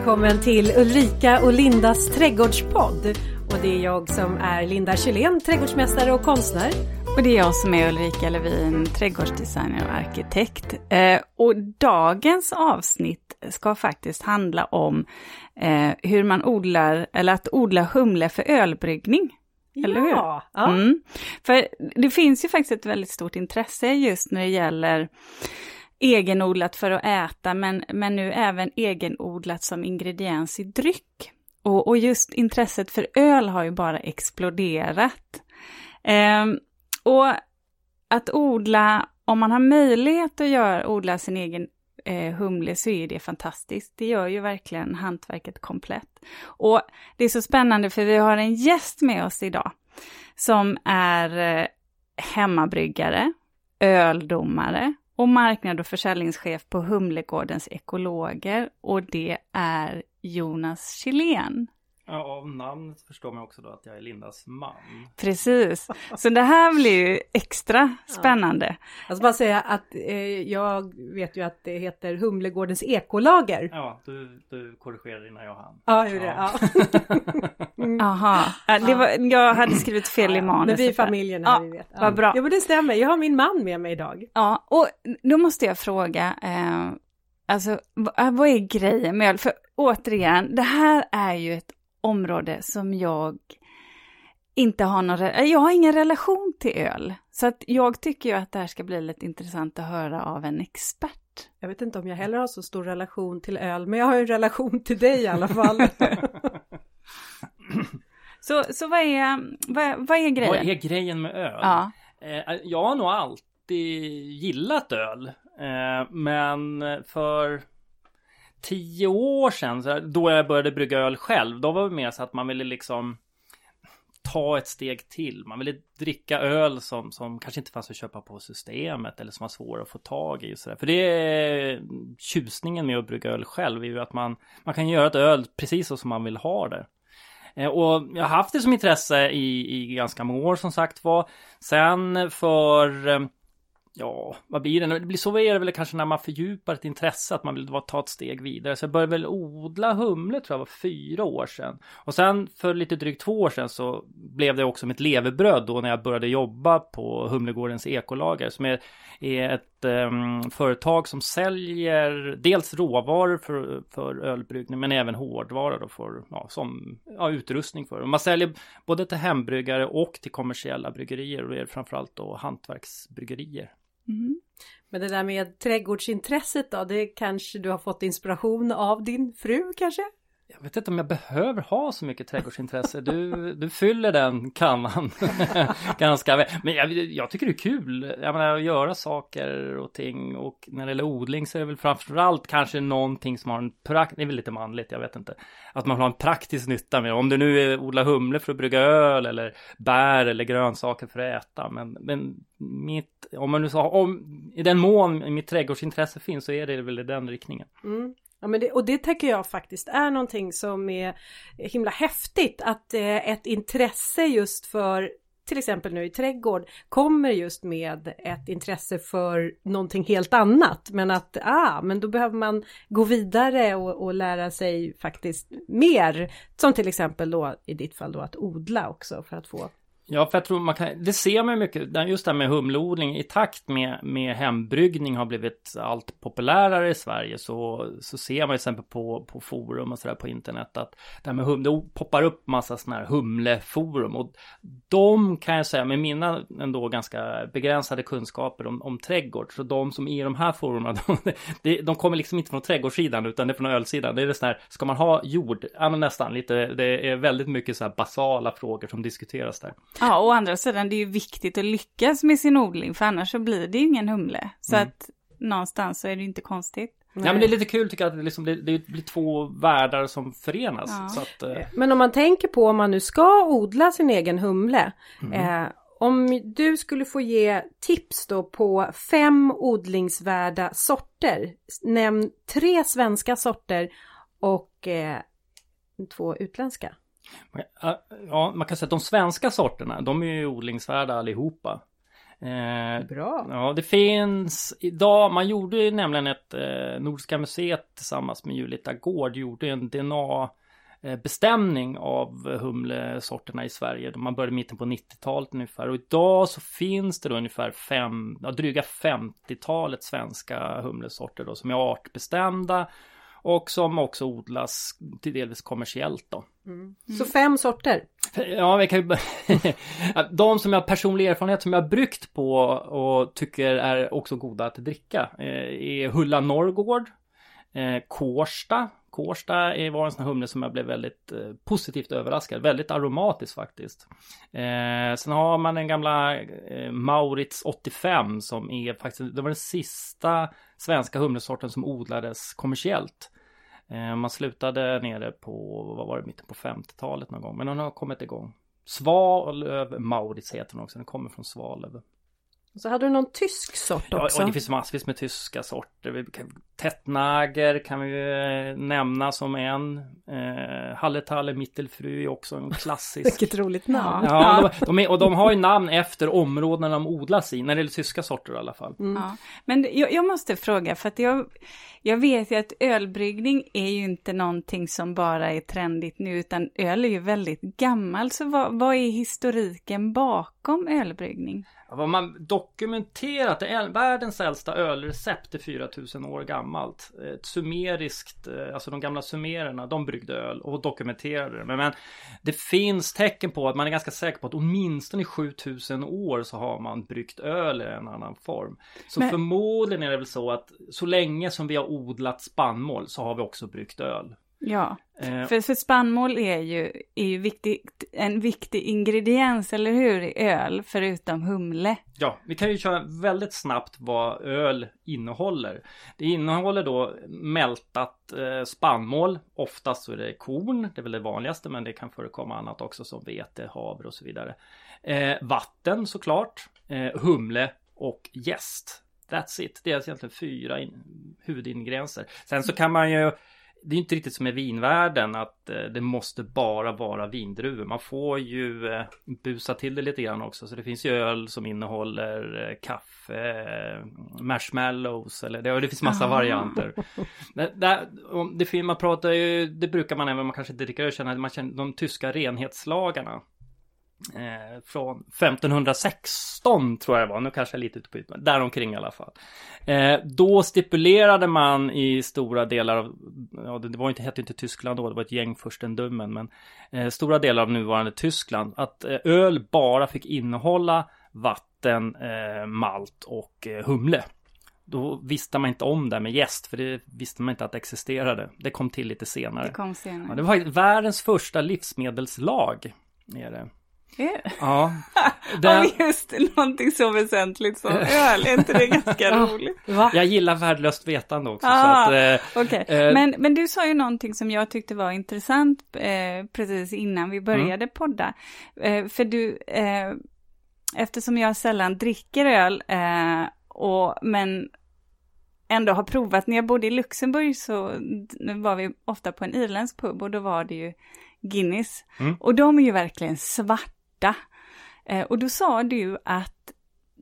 välkommen till Ulrika och Lindas trädgårdspodd. Och det är jag som är Linda Kylén, trädgårdsmästare och konstnär. Och det är jag som är Ulrika Levin, trädgårdsdesigner och arkitekt. Eh, och dagens avsnitt ska faktiskt handla om eh, hur man odlar, eller att odla humle för ölbryggning. Eller hur? Ja, Mm. För det finns ju faktiskt ett väldigt stort intresse just när det gäller egenodlat för att äta, men, men nu även egenodlat som ingrediens i dryck. Och, och just intresset för öl har ju bara exploderat. Eh, och att odla, om man har möjlighet att göra, odla sin egen eh, humle så är det fantastiskt. Det gör ju verkligen hantverket komplett. Och det är så spännande för vi har en gäst med oss idag som är eh, hemmabryggare, öldomare och marknad och försäljningschef på Humlegårdens Ekologer och det är Jonas Kjellén. Ja, av namnet förstår man också då att jag är Lindas man. Precis, så det här blir ju extra spännande. Jag ska bara säga att eh, jag vet ju att det heter Humlegårdens ekolager. Ja, du, du korrigerade innan jag hann. Ja, jag gjorde det. Ja. Jaha, ja, det var, jag hade skrivit fel i manuset. Men vi är familjen Ja, vi vet. Ja. vad bra. Ja, men det stämmer. Jag har min man med mig idag. Ja, och då måste jag fråga, eh, alltså vad, vad är grejen med öl? För återigen, det här är ju ett område som jag inte har någon, jag har ingen relation till öl. Så att jag tycker ju att det här ska bli lite intressant att höra av en expert. Jag vet inte om jag heller har så stor relation till öl, men jag har en relation till dig i alla fall. Så, så vad, är, vad, vad är grejen? Vad är grejen med öl? Ja, Eh, jag har nog alltid gillat öl. Eh, men för tio år sedan, så här, då jag började brygga öl själv, då var det mer så att man ville liksom ta ett steg till. Man ville dricka öl som, som kanske inte fanns att köpa på systemet eller som var svåra att få tag i. Och så där. För det är tjusningen med att brygga öl själv är ju att man, man kan göra ett öl precis så som man vill ha det. Eh, och jag har haft det som intresse i, i ganska många år som sagt var. Sen för, eh, ja, vad blir det? Det blir så är det väl kanske när man fördjupar ett intresse, att man vill ta ett steg vidare. Så jag började väl odla humle tror jag var fyra år sedan. Och sen för lite drygt två år sedan så blev det också mitt levebröd då när jag började jobba på Humlegårdens ekolager som är, är ett um, företag som säljer dels råvaror för, för ölbryggning men även hårdvara då för, ja, som ja, utrustning för. Man säljer både till hembryggare och till kommersiella bryggerier och det är framförallt då hantverksbryggerier. Mm. Men det där med trädgårdsintresset då, det kanske du har fått inspiration av din fru kanske? Jag vet inte om jag behöver ha så mycket trädgårdsintresse. Du, du fyller den kannan ganska väl. Men jag, jag tycker det är kul. Jag menar att göra saker och ting. Och när det gäller odling så är det väl framförallt kanske någonting som har en praktisk, det är väl lite manligt, jag vet inte. Att man har en praktisk nytta med det. Om du nu är humle för att brygga öl eller bär eller grönsaker för att äta. Men, men mitt, om man nu sa, om i den mån mitt trädgårdsintresse finns så är det väl i den riktningen. Mm. Ja, men det, och det tänker jag faktiskt är någonting som är himla häftigt att eh, ett intresse just för till exempel nu i trädgård kommer just med ett intresse för någonting helt annat. Men att, ah, men då behöver man gå vidare och, och lära sig faktiskt mer. Som till exempel då i ditt fall då att odla också för att få Ja, för jag tror man kan, det ser man ju mycket, just det här med humleodling i takt med, med hembryggning har blivit allt populärare i Sverige så, så ser man till exempel på, på forum och sådär på internet att det här med humle, det poppar upp massa sådana här humleforum och de kan jag säga med mina ändå ganska begränsade kunskaper om, om trädgård så de som är i de här forumen de, de, de kommer liksom inte från trädgårdssidan utan det är från ölsidan. Det är det sån här, ska man ha jord? Ja men nästan lite, det är väldigt mycket så här basala frågor som diskuteras där. Ja, å andra sidan det är ju viktigt att lyckas med sin odling för annars så blir det ju ingen humle. Så Mm. att någonstans så är det ju inte konstigt. Ja men det är lite kul tycker jag att det, liksom, det, det blir två världar som förenas. Ja. Så att, eh, Men om man tänker på om man nu ska odla sin egen humle. Eh, om du skulle få ge tips då på fem odlingsvärda sorter. Nämn tre svenska sorter och eh, två utländska. Ja, man kan säga att de svenska sorterna, de är ju odlingsvärda allihopa. Eh, Bra. Ja, det finns idag, man gjorde ju nämligen ett eh, Nordiska museet tillsammans med Julita Gård gjorde en DNA bestämning av humlesorterna i Sverige. Man började mitten på 90-talet ungefär. Och idag så finns det då ungefär fem, ja, dryga 50-talet svenska humlesorter då som är artbestämda. Och som också odlas till delvis kommersiellt då. Mm. Så fem sorter? Ja, vi kan ju De som jag har personlig erfarenhet som jag har bryggt på och tycker är också goda att dricka är Hulla Norrgård Eh, Kårsta Kårsta var en sån här humle som jag blev väldigt eh, positivt överraskad. Väldigt aromatisk faktiskt. Eh, sen har man den gamla eh, Maurits 85 som är faktiskt, det var den sista svenska humlesorten som odlades kommersiellt. Eh, man slutade nere på, vad var det, mitten på 50-talet någon gång. Men den har kommit igång. Svalöv Maurits heter den också, den kommer från Svalöv. Så hade du någon tysk sort också? Ja, det finns massvis med tyska sorter. Tättnager kan vi nämna som en. Eh, Halletalle Mittelfrü är också en klassisk. Vilket roligt namn. Ja, de, de är, och de har ju namn efter områdena de odlas i. När det gäller tyska sorter i alla fall. Mm. Ja. Men jag, jag, måste fråga, för att jag, jag vet ju att ölbryggning är ju inte någonting som bara är trendigt nu, utan öl är ju väldigt gammal. Så vad, vad är historiken bakom ölbryggning? Vad man dokumenterat, är världens äldsta ölrecept är 4000 år gammalt. Ett sumeriskt, eh, alltså de gamla sumererna, de bryggde öl och dokumenterade det. Men, men det finns tecken på att man är ganska säker på att åtminstone i 7000 år så har man bryggt öl i en annan form. Så men... förmodligen är det väl så att så länge som vi har odlat spannmål så har vi också bryggt öl. Ja, eh. för, för spannmål är ju, är ju viktigt, en viktig ingrediens, eller hur, i öl, förutom humle. Ja, vi kan ju köra väldigt snabbt vad öl innehåller. Det innehåller då mältat eh, spannmål, oftast så är det korn, det är väl det vanligaste, men det kan förekomma annat också som vete, havre och så vidare. Eh, vatten såklart, eh, humle och jäst. That's it. Det är alltså egentligen fyra in, huvudingredienser. Sen så kan man ju det är inte riktigt som med vinvärlden att eh, det måste bara vara vindruvor. Man får ju eh, busa till det lite grann också. Så det finns ju öl som innehåller eh, kaffe, marshmallows eller det, det finns massa Aha. varianter. Det, det, det, man pratar ju, det brukar man även, man kanske inte dricker öl, känna, man känner de tyska renhetslagarna. Eh, från 1516 tror jag det var, nu kanske jag är lite ute på ytan, däromkring i alla fall. Eh, då stipulerade man i stora delar av, ja det var inte, hette inte Tyskland då, det var ett gäng furstendömen, men eh, stora delar av nuvarande Tyskland, att eh, öl bara fick innehålla vatten, eh, malt och eh, humle. Då visste man inte om det med gäst, för det visste man inte att det existerade. Det kom till lite senare. Det kom senare. Ja, det var världens första livsmedelslag. Är det. Ja. Den... Om just någonting så väsentligt som öl, är inte det ganska roligt? Va? Jag gillar värdelöst vetande också. Ah, så att, eh, okay. eh, men, men du sa ju någonting som jag tyckte var intressant eh, precis innan vi började mm. podda. Eh, för du, eh, eftersom jag sällan dricker öl, eh, och, men ändå har provat, när jag bodde i Luxemburg så var vi ofta på en irländsk pub och då var det ju Guinness. Mm. Och de är ju verkligen svarta hjärta. Eh, och då sa du att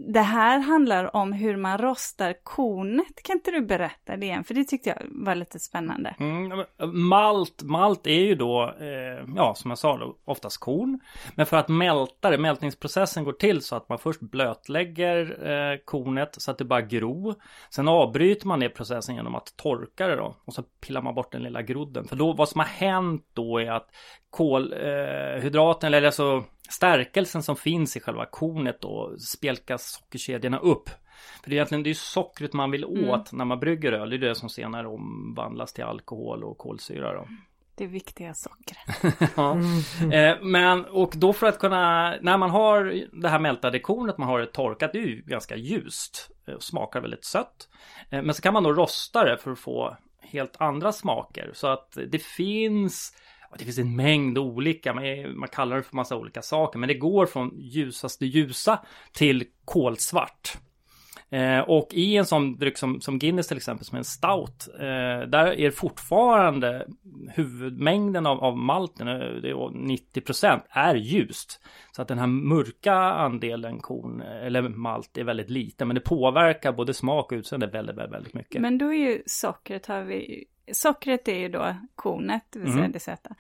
det här handlar om hur man rostar kornet. Kan inte du berätta det igen? För det tyckte jag var lite spännande. Mm, eh, malt, malt är ju då, eh, ja som jag sa då, oftast korn. Men för att mälta det, mältningsprocessen går till så att man först blötlägger eh, kornet så att det bara gro. Sen avbryter man det processen genom att torka det då. Och så pillar man bort den lilla grodden. För då, vad som har hänt då är att kolhydraten, eh, eller alltså stärkelsen som finns i själva kornet då spjälkas sockerkedjorna upp. För det är egentligen det är sockret man vill mm. åt mm. när man brygger öl. Det är det som senare omvandlas till alkohol och kolsyra då. Det viktiga sockret. ja. Mm. Eh, men och då för att kunna, när man har det här mältade kornet, man har det torkat, det är ju ganska ljust. Och eh, smakar väldigt sött. Eh, men så kan man då rosta det för att få helt andra smaker. Så att det finns det finns en mängd olika, man kallar det för massa olika saker, men det går från ljusaste ljusa till kolsvart. Eh, och i en sån dryck som, som Guinness till exempel, som är en stout, eh, där är fortfarande huvudmängden av, av malten, eh, det är 90% är ljust. Så att den här mörka andelen korn eller malt är väldigt liten, men det påverkar både smak och utseende väldigt, väldigt, väldigt mycket. Men då är ju sockret, har vi, sockret är ju då kornet, det vill säga mm. det söta.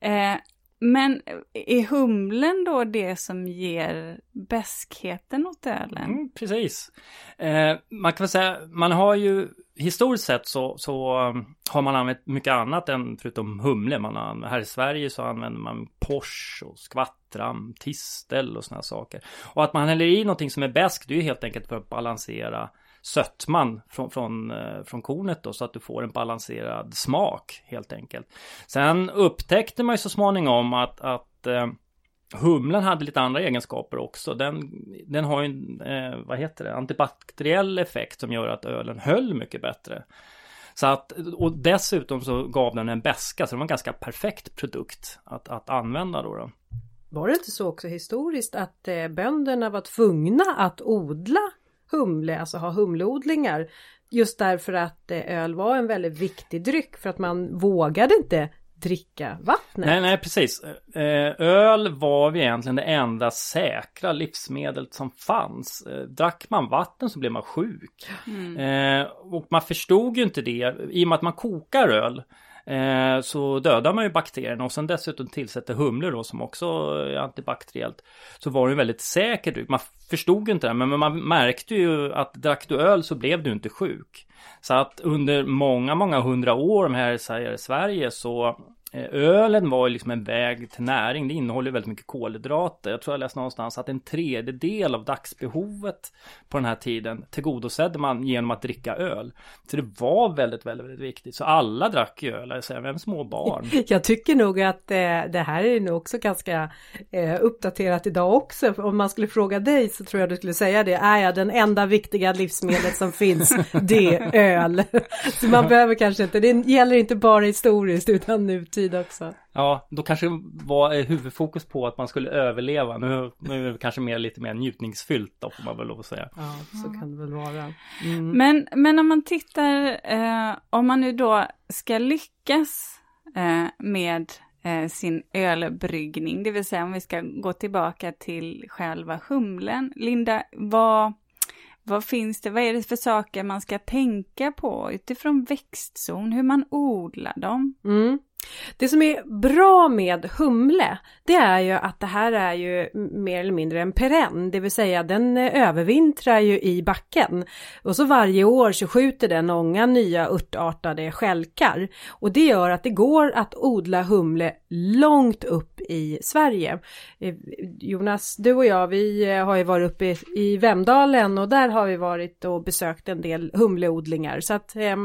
Eh, men är humlen då det som ger bäskheten åt ölen? Mm, precis. Eh, man kan väl säga, man har ju historiskt sett så, så um, har man använt mycket annat än förutom humle. Man har, här i Sverige så använder man pors och skvattram, tistel och sådana saker. Och att man häller i någonting som är bäst, det är ju helt enkelt för att balansera sötman från, från, eh, från kornet då så att du får en balanserad smak helt enkelt. Sen upptäckte man ju så småningom att, att eh, Humlen hade lite andra egenskaper också. Den, den har ju en, eh, vad heter det, antibakteriell effekt som gör att ölen höll mycket bättre. Så att, och dessutom så gav den en beska så det var en ganska perfekt produkt att, att använda då. då. Var det inte så också historiskt att eh, bönderna var tvungna att odla humle, alltså ha humleodlingar. Just därför att eh, öl var en väldigt viktig dryck för att man vågade inte dricka vattnet. Nej, nej, precis. Eh, öl var ju egentligen det enda säkra livsmedlet som fanns. Eh, drack man vatten så blev man sjuk. Mm. Och man förstod ju inte det. I och med att man kokar öl Eh, så dödar man ju bakterierna och sen dessutom tillsätter humle då som också är antibakteriellt. Så var det en väldigt säker dryck. Man förstod inte det men man märkte ju att drack du öl så blev du inte sjuk. Så att under många, många hundra år här i Sverige så Eh, ölen var liksom en väg till näring. Det innehåller väldigt mycket kolhydrater. Jag tror jag läste någonstans att en tredjedel av dagsbehovet på den här tiden tillgodosedde man genom att dricka öl. Så det var väldigt, väldigt, väldigt viktigt. Så alla drack ju öl, alltså även små barn. Jag tycker nog att eh, det här är nog också ganska eh, uppdaterat idag också. Om man skulle fråga dig så tror jag du skulle säga det. Är jag den enda viktiga livsmedlet som finns, det är öl. Så man behöver kanske inte, det gäller inte bara historiskt utan nutid tid också. Ja, då kanske var huvudfokus på att man skulle överleva. Nu, nu är det kanske mer lite mer njutningsfyllt då får man väl lov att säga. Ja, så kan det väl vara. Mm. Men, men om man tittar, eh, om man nu då ska lyckas eh, med eh, sin ölbryggning, det vill säga om vi ska gå tillbaka till själva humlen. Linda, vad vad finns det, vad är det för saker man ska tänka på utifrån växtzon, hur man odlar dem? Mm. Det som är bra med humle, det är ju att det här är ju mer eller mindre en perenn, det vill säga den övervintrar ju i backen. Och så varje år så skjuter den många nya örtartade skälkar. Och det gör att det går att odla humle långt upp i Sverige. Eh, Jonas, du och jag, vi har ju varit uppe i Vemdalen och där har vi varit och besökt en del humleodlingar. Så att eh,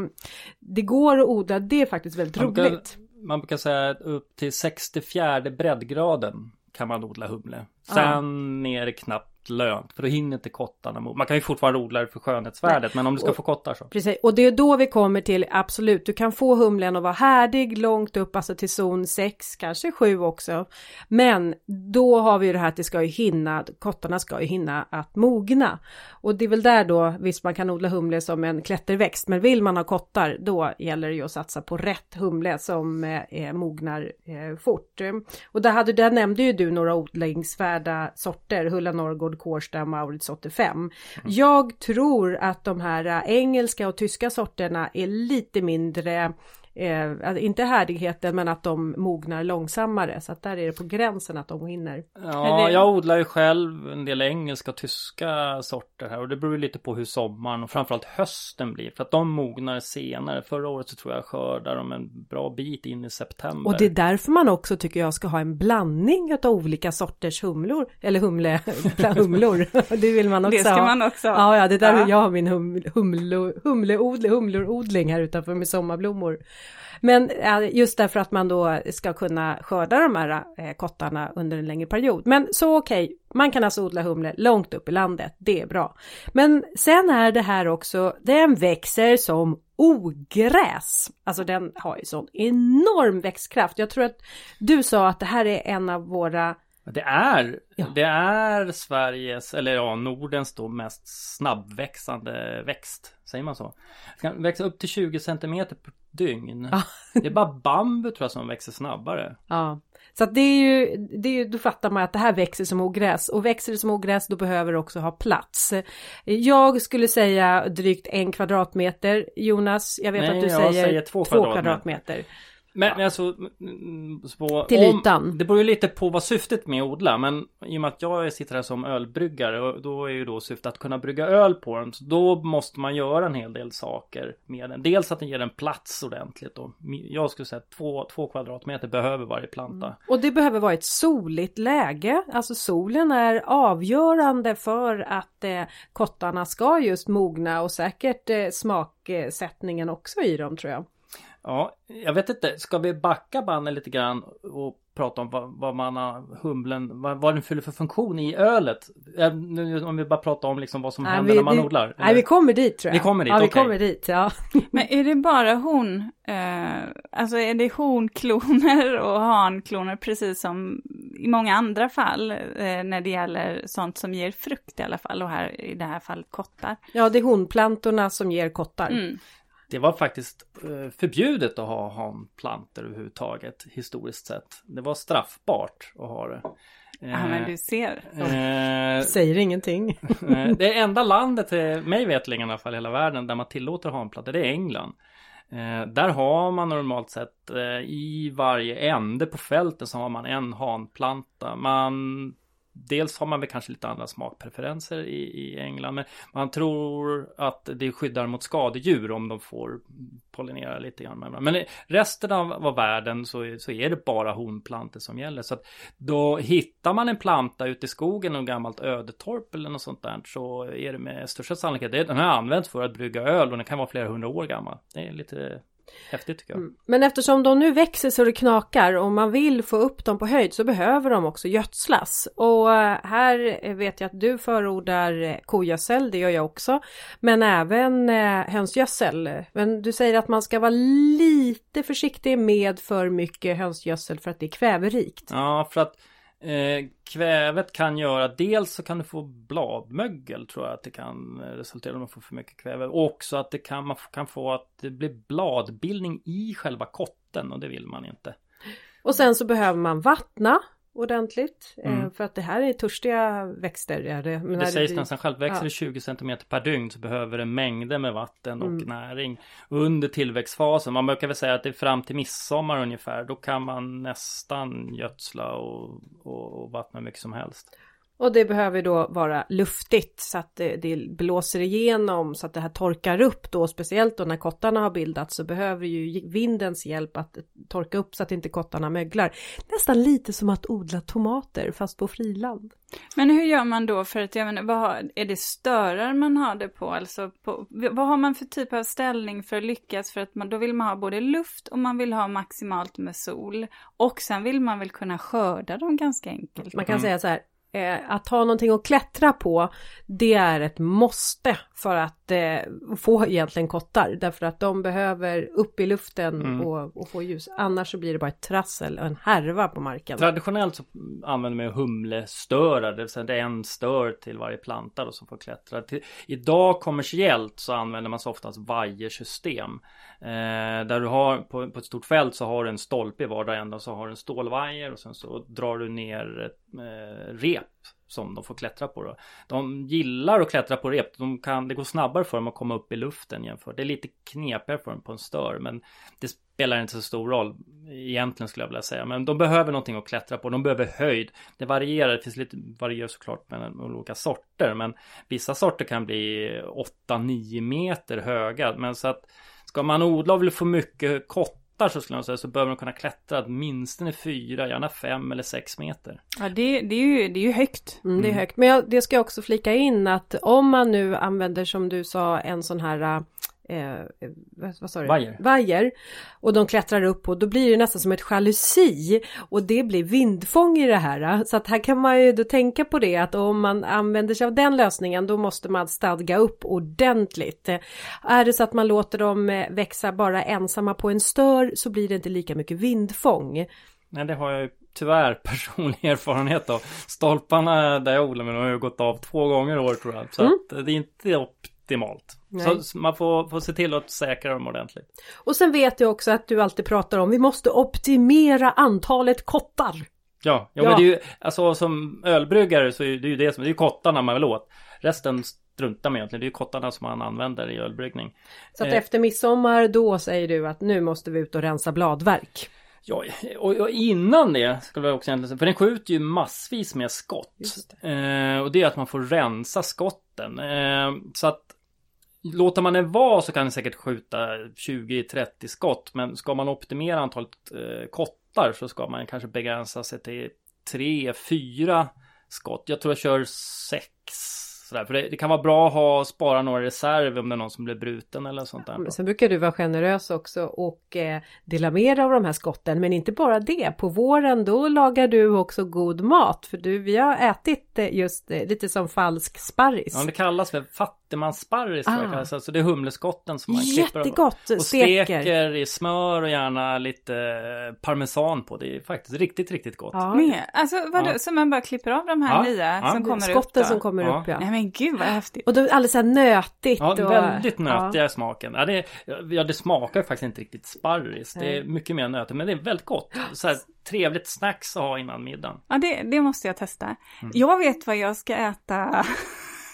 det går att odla, det är faktiskt väldigt roligt man brukar säga att upp till 64 breddgraden kan man odla humle. Sen är det knappt lönt för då hinner inte kottarna. Man kan ju fortfarande odla det för skönhetsvärdet Nej. men om du ska och, få kottar så. Precis och det är då vi kommer till absolut du kan få humlen att vara härdig långt upp alltså till zon 6 kanske 7 också. Men då har vi ju det här att det ska ju hinna kottarna ska ju hinna att mogna. Och det är väl där då visst man kan odla humle som en klätterväxt men vill man ha kottar då gäller det ju att satsa på rätt humle som eh, mognar eh, fort. Och där, hade, där nämnde ju du några odlingsvärda sorter Hulla Norrgård Kårsta Maurits 85. Mm. Jag tror att de här äh, engelska och tyska sorterna är lite mindre eh, alltså, inte härdigheten men att de mognar långsammare så att där är det på gränsen att de hinner. Ja, jag odlar ju själv en del engelska och tyska sorter här och det beror lite på hur sommaren och framförallt hösten blir för att de mognar senare. Förra året så tror jag skördar de en bra bit in i september. Och det är därför man också tycker jag ska ha en blandning av olika sorters humlor eller humle, humlor. det vill man också ha. Det ska ha. man också ha. Ja, ja, det är där ja. jag har min hum, humlo, humleodling, humlorodling här utanför med sommarblommor. Men eh, just därför att man då ska kunna skörda de här eh, kottarna under en längre period. Men så okej, okay, man kan alltså odla humle långt upp i landet, det är bra. Men sen är det här också, den växer som ogräs. Alltså den har ju sån enorm växtkraft. Jag tror att du sa att det här är en av våra det är, Ja. det är Sveriges, eller ja, Nordens då mest snabbväxande växt. Säger man så? Den kan växa upp till 20 centimeter per dygn. Ja. Det är bara bambu tror jag som växer snabbare. Ja, så att det är ju, det är ju, då fattar man att det här växer som ogräs och växer det som ogräs då behöver det också ha plats. Jag skulle säga drygt en kvadratmeter. Jonas, jag vet Nej, att du säger, säger två två kvadratmeter. Men men alltså, mm, så, Till ytan. Det beror ju lite på vad syftet med att odla. Men i och med att jag sitter här som ölbryggare och då är ju då syftet att kunna brygga öl på den. Så då måste man göra en hel del saker med den. Dels att den ger en plats ordentligt. Då. Jag skulle säga att två, två kvadratmeter behöver varje planta. Och det behöver vara ett soligt läge. Alltså solen är avgörande för att eh, kottarna ska just mogna och säkert eh, smaksättningen också i dem tror jag. Ja, jag vet inte. Ska vi backa bandet lite grann och prata om vad, vad man har humlen, vad, vad den fyller för funktion i ölet? Nu, Om vi bara pratar om liksom vad som Nej, händer vi- när man vi- odlar. Nej, eller? vi kommer dit tror jag. Vi kommer dit, Ja, vi okej. kommer dit, ja. Men är det bara hon, eh, alltså är det honkloner och hankloner precis som i många andra fall eh, när det gäller sånt som ger frukt i alla fall och här i det här fallet kottar. Ja, det är honplantorna som ger kottar. Mm. Det var faktiskt eh, förbjudet att ha hanplantor överhuvudtaget historiskt sett. Det var straffbart att ha det. Ja men du ser. Eh, Säger ingenting. eh, det enda landet, eh, mig veterligen i alla fall i hela världen, där man tillåter hanplantor, det är England. Eh, där har man normalt sett eh, i varje ände på fälten så har man en hanplanta. Man Dels har man väl kanske lite andra smakpreferenser i, i England men man tror att det skyddar mot skadedjur om de får pollinera lite grann med. Men i resten av, av världen så, är- så är det bara honplantor som gäller. Så att då hittar man en planta ute i skogen och gammalt ödetorp eller något sånt där så är det med största sannolikhet, den har använts för att brygga öl och den kan vara flera hundra år gammal. Det är lite häftigt tycker jag. Mm. Men eftersom de nu växer så det knakar och man vill få upp dem på höjd så behöver de också gödslas. Och eh, här vet jag att du förordar eh, kogödsel, det gör jag också. Men även eh, hönsgödsel. Men du säger att man ska vara lite försiktig med för mycket hönsgödsel för att det är kväverikt. Ja, för att eh, kvävet kan göra, dels så kan du få bladmögel tror jag att det kan resultera om man får för mycket kväve. Och också att det kan, man kan få att det blir bladbildning i själva kotten och det vill man inte. Och sen så behöver man vattna ordentligt. eh, Mm. För att det här är törstiga växter. Är det, Det sägs blir- nästan själv, växer ja. det 20 cm per dygn så behöver det mängder med vatten och Mm. näring under tillväxtfasen. Man brukar väl säga att det är fram till midsommar ungefär. Då kan man nästan gödsla och, och, och vattna mycket som helst. Och det behöver då vara luftigt så att det, det blåser igenom så att det här torkar upp då speciellt då när kottarna har bildats så behöver ju vindens hjälp att torka upp så att inte kottarna möglar. Nästan lite som att odla tomater fast på friland. Men hur gör man då för att, jag menar, vad har, är det störar man har det på? Alltså på, vad har man för typ av ställning för att lyckas? För att man, då vill man ha både luft och man vill ha maximalt med sol. Och sen vill man väl kunna skörda dem ganska enkelt. Man kan Mm. säga så här eh, att ha någonting att klättra på det är ett måste för att eh, få egentligen kottar därför att de behöver upp i luften Mm. och, och få ljus annars så blir det bara ett trassel och en härva på marken. Traditionellt så använder man humlestörar, det vill säga det är en stör till varje planta då som får klättra. Till, idag kommersiellt så använder man så oftast vajersystem. Eh, där du har på, på ett stort fält så har du en stolpe i vardera ända och så har du en stålvajer och sen så drar du ner Eh, rep som de får klättra på då. De gillar att klättra på rep. De kan, det går snabbare för dem att komma upp i luften jämfört. Det är lite knepigare för dem på en stör men det spelar inte så stor roll egentligen skulle jag vilja säga. Men de behöver någonting att klättra på. De behöver höjd. Det varierar. Det finns lite varierar såklart mellan olika sorter. Men vissa sorter kan bli 8-9 meter höga. Men så att ska man odla och vill få mycket kott kottar så skulle jag säga så behöver de kunna klättra åtminstone 4, gärna 5 eller 6 meter. Ja, det, det, är ju, det är ju högt. Mm, det är högt. Men jag, det ska jag också flika in att om man nu använder som du sa en sån här eh, vad, vad sa du? Vajer. Vajer. Och de klättrar upp och då blir det nästan som ett jalusi. Och det blir vindfång i det här. Så att här kan man ju då tänka på det att om man använder sig av den lösningen då måste man stadga upp ordentligt. Eh, Är det så att man låter dem eh, växa bara ensamma på en stör så blir det inte lika mycket vindfång. Nej, det har jag ju tyvärr personlig erfarenhet då. Stolparna där jag odlar med har ju gått av två gånger i år tror jag. Så Mm. att det är inte optimalt. Nej. Så man får, får se till att säkra dem ordentligt. Och sen vet jag också att du alltid pratar om vi måste optimera antalet kottar. Ja, ja, Ja. men det är ju, alltså som ölbryggare så är det ju det som, det är ju kottarna man vill åt. Resten struntar man egentligen, det är ju kottarna som man använder i ölbryggning. Så att Eh. efter midsommar då säger du att nu måste vi ut och rensa bladverk. Ja, och, innan det skulle jag också egentligen för den skjuter ju massvis med skott. Just Eh, och det är att man får rensa skotten. Eh, så att låter man den vara så kan den säkert skjuta 20-30 skott. Men ska man optimera antalet eh, kottar så ska man kanske begränsa sig till 3-4 skott. Jag tror jag kör 6. Sådär. För det, det kan vara bra att ha, spara några reserver om det är någon som blir bruten eller sånt där. Men sen brukar du vara generös också och eh, dela med dig av de här skotten. Men inte bara det, på våren då lagar du också god mat. För du, vi har ätit eh, just eh, lite som falsk sparris. Ja, det kallas för fattigmanssparris tror jag Ah. kallas. Alltså det är humleskotten som man klipper. Jättegott! Och steker. steker i smör och gärna lite eh, parmesan på. Det är faktiskt riktigt, riktigt gott. Ja, Med, alltså vadå, Ja. så man bara klipper av de här Ja, nya ja. som kommer upp skotten som kommer Ja. upp ja. Nej men gud vad häftigt. Och då är det alldeles så här nötigt. Ja, och, väldigt ja. nötiga i smaken. Ja det, ja, det smakar faktiskt inte riktigt sparris. Det är mycket mer nötigt, men det är väldigt gott. Så här, trevligt snacks att ha innan middagen. Ja det, det måste jag testa. Mm. Jag vet vad jag ska äta.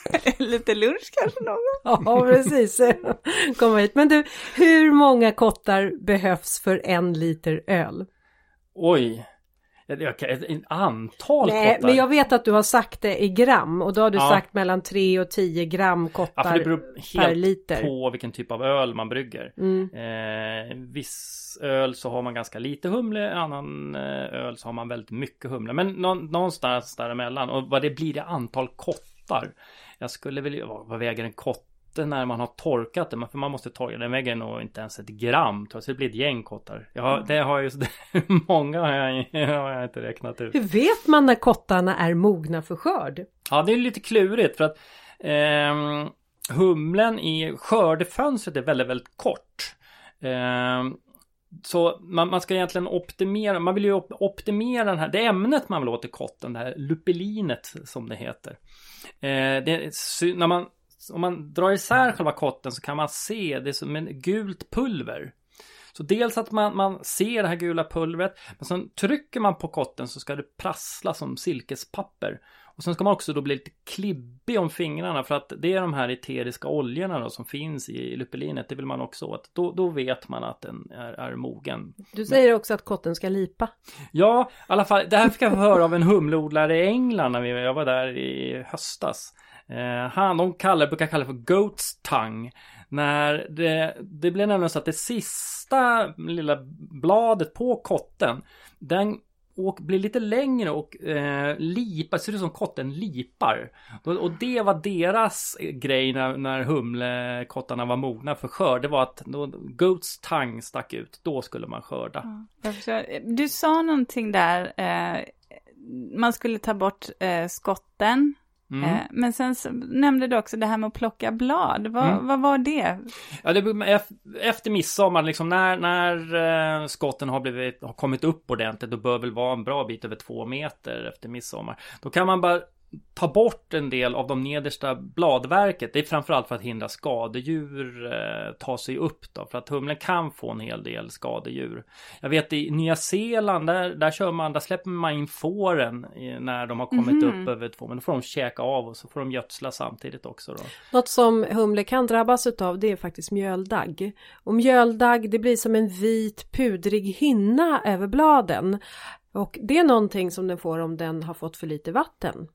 Lite lunch kanske någon. Ja, precis. Komma hit. Men du, hur många kottar behövs för en liter öl? Oj! Jag, jag, kan- ett antal Nej, kottar. men jag vet att du har sagt det i gram och då har du Ja. sagt mellan 3 och 10 gram Ja, kottar för det beror per helt liter. på vilken typ av öl man brygger. Mm. Eh, viss öl så har man ganska lite humle, annan eh, öl så har man väldigt mycket humle. Men nå, någonstans däremellan. Och vad det blir i antal kottar. Jag skulle vilja, vad, väger en kotte när man har torkat det? Men För man måste torka, den väger nog inte ens ett gram. Så det blir ett gäng kottar. Ja, det har jag just, hur många har jag, har jag inte räknat ut. Hur vet man när kottarna är mogna för skörd? Ja, det är lite klurigt för att ehm, humlen i skördefönstret är väldigt, väldigt kort. Ehm, så man, man ska egentligen optimera, man vill ju op- optimera den här, det ämnet man vill åt i kotten, det här lupilinet som det heter. Eh, det när man, om man drar isär själva kotten så kan man se det som en gult pulver. Så dels att man, man ser det här gula pulvret, men sen trycker man på kotten så ska det prassla som silkespapper. Och sen ska man också då bli lite klibbig om fingrarna för att det är de här eteriska oljorna då som finns i lupilinet, det vill man också åt. Då, då vet man att den är, är mogen. Du säger också att kotten ska lipa. Ja, i alla fall, det här fick jag höra av en humleodlare i England när jag var där i höstas. Eh, han, de kallar, brukar kalla det för Goat's Tongue. När det, det blev nämligen så att det sista lilla bladet på kotten, den och blir lite längre och eh, lipar, ser ut som kotten lipar. Och, och det var deras grej när, när humlekottarna var mogna för skörd. Det var att då Goat's tang stack ut, då skulle man skörda. Ja. Du sa någonting där, eh, man skulle ta bort eh, skotten. Mm. Eh, men sen så nämnde du också det här med att plocka blad. Vad, Mm. vad var det? Ja, det, ef- efter midsommar, liksom när, när eh, skotten har, blivit, har kommit upp ordentligt, då bör väl vara en bra bit över två meter efter midsommar. Då kan man bara ta bort en del av de nedersta bladverket. Det är framförallt för att hindra skadedjur eh, ta sig upp då. För att humlen kan få en hel del skadedjur. Jag vet i Nya Zeeland, där, där kör man, där släpper man in fåren i- när de har kommit Mhm. upp över två. Men då får de käka av och så får de gödsla samtidigt också då. Något som humle kan drabbas utav det är faktiskt mjöldagg. Och mjöldagg det blir som en vit pudrig hinna över bladen. Och det är någonting som den får om den har fått för lite vatten.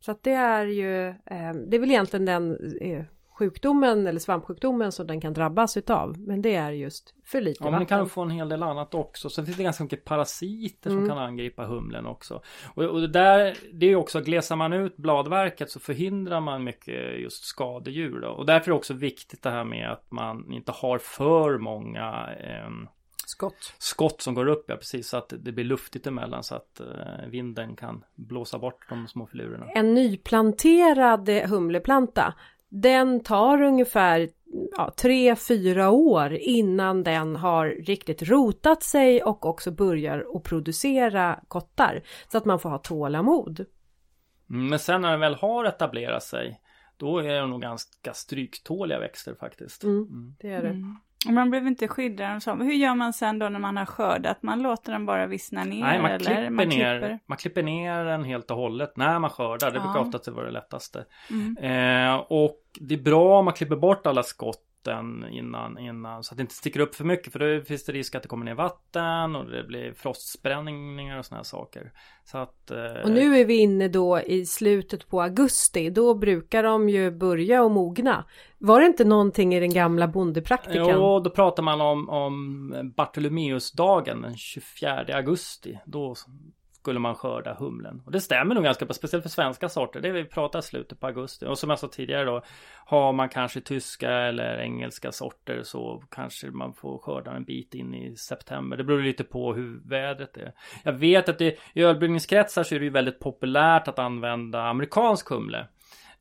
Så att det är ju, eh, det är väl egentligen den eh, sjukdomen eller svampsjukdomen som den kan drabbas utav. Men det är just för lite Ja, men vatten. den kan få en hel del annat också. Sen finns det ganska mycket parasiter som Mm. kan angripa humlen också. Och, och det där, det är ju också, glesar man ut bladverket så förhindrar man mycket just skadedjur. Då. Och därför är det också viktigt det här med att man inte har för många ehm, Skott. skott som går upp, ja precis, så att det blir luftigt emellan så att eh, vinden kan blåsa bort de små filurerna. En nyplanterad eh, humleplanta den tar ungefär ja, tre, fyra år innan den har riktigt rotat sig och också börjar att producera kottar. Så att man får ha tålamod. Mm, men sen när den väl har etablerat sig då är de nog ganska stryktåliga växter faktiskt. Mm, mm. det är det. Mm. Man behöver inte skydda dem så. Hur gör man sen då när man har skördat? Man låter den bara vissna ner? Nej, man, eller? Klipper man, klipper... Ner, man klipper ner den helt och hållet när man skördar. Det ja. brukar oftast vara det lättaste. Mm. Eh, och det är bra om man klipper bort alla skott botten innan, innan så att det inte sticker upp för mycket för då finns det risk att det kommer ner vatten och det blir frostsprängningar och sådana här saker. Så att, eh... Och nu är vi inne då i slutet på augusti, då brukar de ju börja och mogna. Var det inte någonting i den gamla bondepraktikan? Jo, då pratar man om, om Bartolomeusdagen den 24 augusti. Då skulle man skörda humlen. Och det stämmer nog ganska bra, speciellt för svenska sorter. Det vi pratar slutet på augusti. Och som jag sa tidigare då, har man kanske tyska eller engelska sorter så kanske man får skörda en bit in i september. Det beror lite på hur vädret är. Jag vet att det, i ölbryggningskretsar så är det ju väldigt populärt att använda amerikansk humle.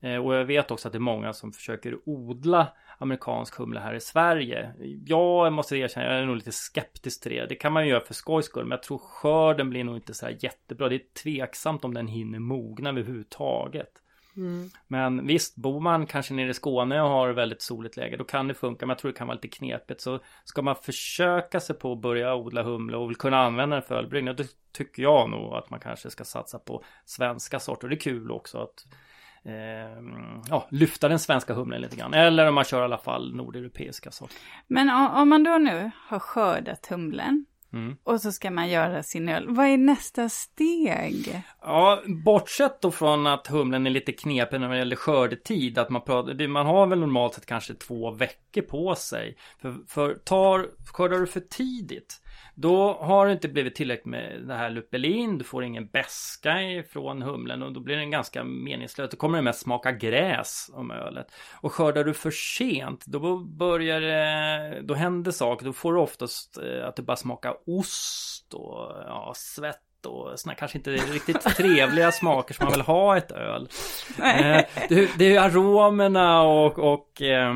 Eh, och jag vet också att det är många som försöker odla amerikansk humle här i Sverige. Jag måste erkänna, jag är nog lite skeptisk till det. Det kan man ju göra för skojs skull, men jag tror skörden blir nog inte så här jättebra. Det är tveksamt om den hinner mogna överhuvudtaget. Mm. Men visst, bor man kanske nere i Skåne och har väldigt soligt läge, då kan det funka. Men jag tror det kan vara lite knepigt. Så ska man försöka sig på att börja odla humle och vill kunna använda den för ölbryggning, då tycker jag nog att man kanske ska satsa på svenska sorter. Det är kul också att eh, ja, lyfta den svenska humlen lite grann. Eller om man kör i alla fall nordeuropeiska sorter. Men om man då nu har skördat humlen Mm. Och så ska man göra sin öl. Vad är nästa steg? Ja, bortsett då från att humlen är lite knepig när det gäller skördetid. Att man, pratar, man har väl normalt sett kanske två veckor på sig. För, för tar, skördar du för tidigt då har det inte blivit tillräckligt med det här lupelin. Du får ingen beska ifrån humlen och då blir den ganska meningslös. Då kommer det mest smaka gräs om ölet. Och skördar du för sent, då börjar det, då händer saker. Då får du oftast eh, att det bara smakar ost och ja, svett och såna kanske inte riktigt trevliga smaker som man vill ha ett öl. Eh, det, det, är aromerna och, och eh,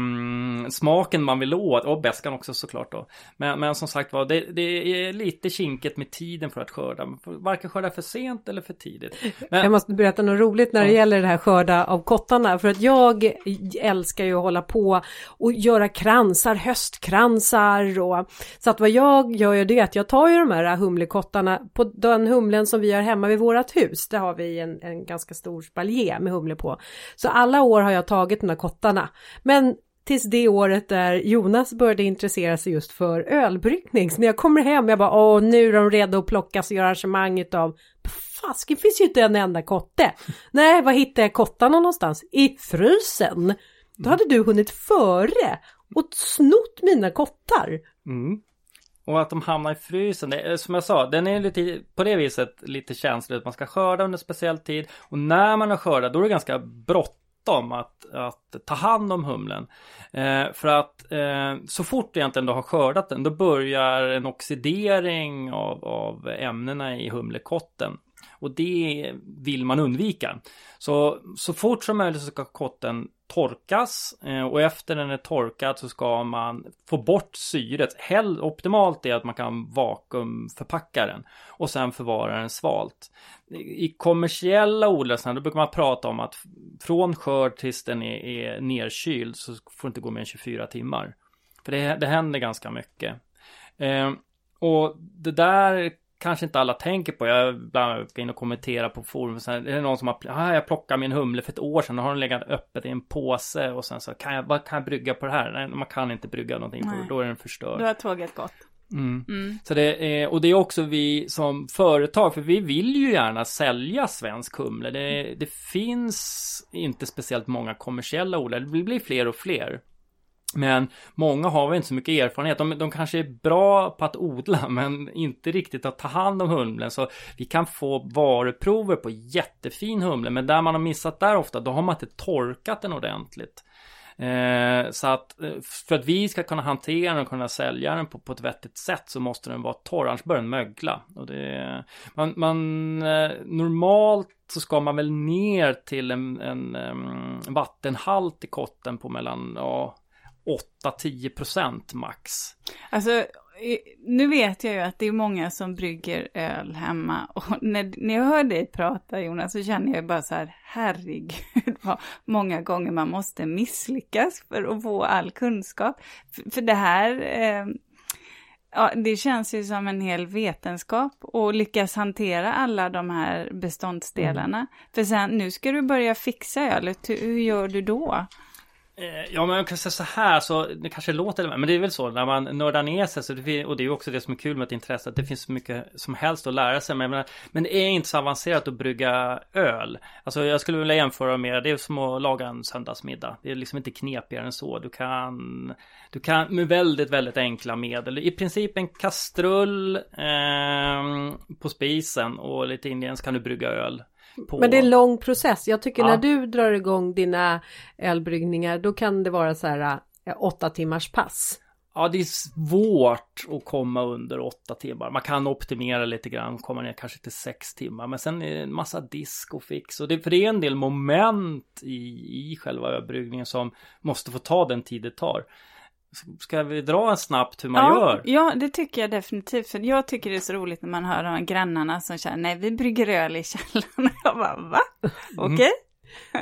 smaken man vill åt och bäskan också såklart då. Men, men som sagt var, det, det, är lite kinkigt med tiden för att skörda. Varken skörda för sent eller för tidigt. Men, jag måste berätta något roligt när det ja. gäller det här skörda av kottarna. För att jag älskar ju att hålla på och göra kransar, höstkransar och så att vad jag gör ju det att jag tar ju de här humlekottarna på den humlen som vi har hemma vid vårat hus. Där har vi en, en ganska stor spaljé med humle på. Så alla år har jag tagit de här kottarna. Men tills det året där Jonas började intressera sig just för ölbryggning. Så när jag kommer hem, jag bara åh nu är de redo att plockas och göra arrangemang utav Fasken finns ju inte en enda kotte. Nej, var hittar jag kottarna någonstans? I frysen. Då hade du hunnit före och snott mina kottar. Mm. Och att de hamnar i frysen, det är, som jag sa, den är lite på det viset lite känslig. Man ska skörda under speciell tid och när man har skördat då är det ganska bråttom att, att ta hand om humlen. Eh, för att eh, så fort egentligen du har skördat den då börjar en oxidering av, av ämnena i humlekotten. Och det vill man undvika. Så, så fort som möjligt så ska kotten torkas eh, och efter den är torkad så ska man få bort syret. Hell, optimalt är att man kan vakuumförpacka den och sen förvara den svalt. I kommersiella odlingar då brukar man prata om att från skörd tills den är, är nerkyld så får det inte gå mer än 24 timmar. För det, det händer ganska mycket. Eh, och det där kanske inte alla tänker på. Jag ibland går in och kommenterar på forum. Sen är det någon som har, ah, jag plockade min humle för ett år sedan. Då har den legat öppet i en påse. Och sen så, kan jag, vad kan jag brygga på det här? Nej, man kan inte brygga någonting på det. Då är den förstörd. Då har tåget gått. Mm. Mm. Så det är, och det är också vi som företag, för vi vill ju gärna sälja svensk humle. Det, det finns inte speciellt många kommersiella odlare, det blir fler och fler. Men många har väl inte så mycket erfarenhet. De, de kanske är bra på att odla men inte riktigt att ta hand om humlen. Så vi kan få varuprover på jättefin humle. Men där man har missat där ofta, då har man inte torkat den ordentligt. Eh, så att eh, för att vi ska kunna hantera den och kunna sälja den på, på ett vettigt sätt så måste den vara torr, annars börjar den mögla. Och det, man, man, eh, normalt så ska man väl ner till en, en, en vattenhalt i kotten på mellan ja, 8-10% max. Alltså nu vet jag ju att det är många som brygger öl hemma och när, när jag hör dig prata Jonas så känner jag bara så här, herregud vad många gånger man måste misslyckas för att få all kunskap. För, för det här, eh, ja det känns ju som en hel vetenskap och lyckas hantera alla de här beståndsdelarna. Mm. För sen, nu ska du börja fixa ölet, hur gör du då? Eh, ja men jag kan säga så här så det kanske låter men det är väl så när man nördar ner sig så det, och det är också det som är kul med ett intresse att det finns så mycket som helst att lära sig men, men det är inte så avancerat att brygga öl. Alltså jag skulle vilja jämföra med det är som att laga en söndagsmiddag. Det är liksom inte knepigare än så. Du kan Du kan med väldigt väldigt enkla medel i princip en kastrull eh, på spisen och lite ingrediens kan du brygga öl. På... Men det är en lång process. Jag tycker ja. när du drar igång dina ölbryggningar då kan det vara så här äh, åtta timmars pass. Ja, det är svårt att komma under åtta timmar. Man kan optimera lite grann, komma ner kanske till sex timmar. Men sen är det en massa disk och fix. Och det, för det är en del moment i, i själva ölbryggningen som måste få ta den tid det tar. Ska vi dra en snabbt hur man ja, gör? Ja, det tycker jag definitivt. För jag tycker det är så roligt när man hör de grannarna som säger nej, vi brygger öl i källaren. Jag bara, va? Mm. Okej. Okay.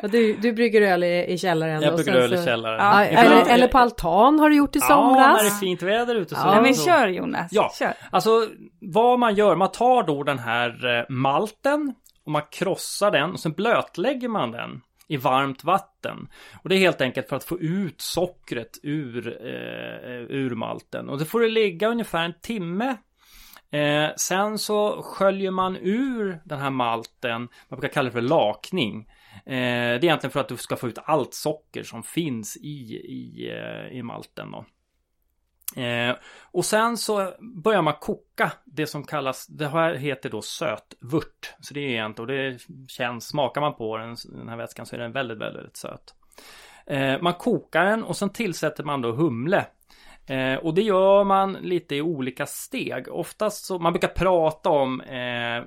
Ja, du, du brygger öl i, i källaren? Jag brygger öl i källaren. Ja, eller, eller på altan har du gjort i somras? Ja, när det är fint väder ute. Så, ja, men kör Jonas. Ja, kör. alltså vad man gör, man tar då den här eh, malten och man krossar den och sen blötlägger man den i varmt vatten. Och det är helt enkelt för att få ut sockret ur, eh, ur malten. Och det får det ligga ungefär en timme. Eh, sen så sköljer man ur den här malten, man brukar kalla det för lakning. Eh, det är egentligen för att du ska få ut allt socker som finns i, i, eh, i malten. Då. Eh, och sen så börjar man koka det som kallas, det här heter då sötvört. Så det är egentligen, och det känns, smakar man på den, den här vätskan så är den väldigt, väldigt, väldigt söt. Eh, man kokar den och sen tillsätter man då humle. Eh, och det gör man lite i olika steg. Oftast så, man brukar prata om eh,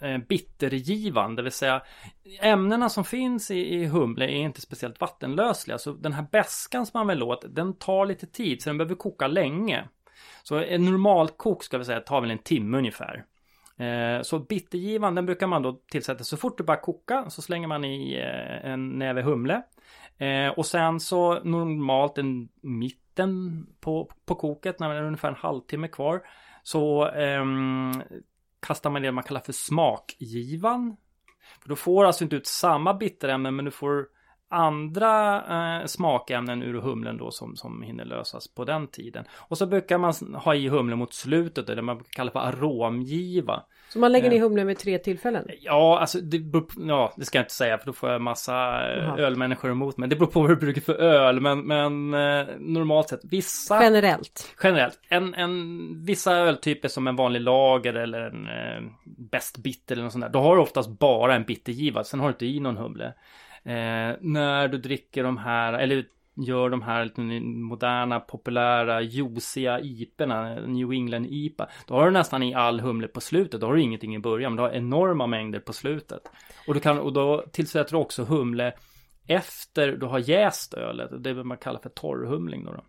Eh, bittergivan, det vill säga ämnena som finns i, i humle är inte speciellt vattenlösliga. Så den här bäskan som man vill åt, den tar lite tid så den behöver koka länge. Så en normalkok ska vi säga tar väl en timme ungefär. Eh, så bittergivan den brukar man då tillsätta så fort det bara koka så slänger man i eh, en näve humle. Och sen så normalt en mitten på, på koket när det är ungefär en halvtimme kvar. Så um, kastar man det man kallar för smakgivan. För då får du alltså inte ut samma bitterämnen men du får andra eh, smakämnen ur humlen då som, som hinner lösas på den tiden. Och så brukar man ha i humlen mot slutet, det man kallar för aromgiva. Så man lägger eh. humlen vid tre tillfällen? Ja, alltså det, ja, det ska jag inte säga för då får jag massa Aha. Eh, ölmänniskor emot mig. Det beror på vad du brukar för öl, men, men eh, normalt sett vissa... Generellt? Generellt. En, en, vissa öltyper som en vanlig lager eller en eh, bäst bitter eller något sånt där. Då har du oftast bara en bittergiva, sen har du inte i någon humle. Eh, när du dricker de här, eller gör de här lite moderna, populära, juiciga IPorna, New England IPA. Då har du nästan i all humle på slutet. Då har du ingenting i början, men du har enorma mängder på slutet. Och, du kan, och då tillsätter du också humle efter du har jäst ölet. Det är vad man kallar för torrhumling då. då.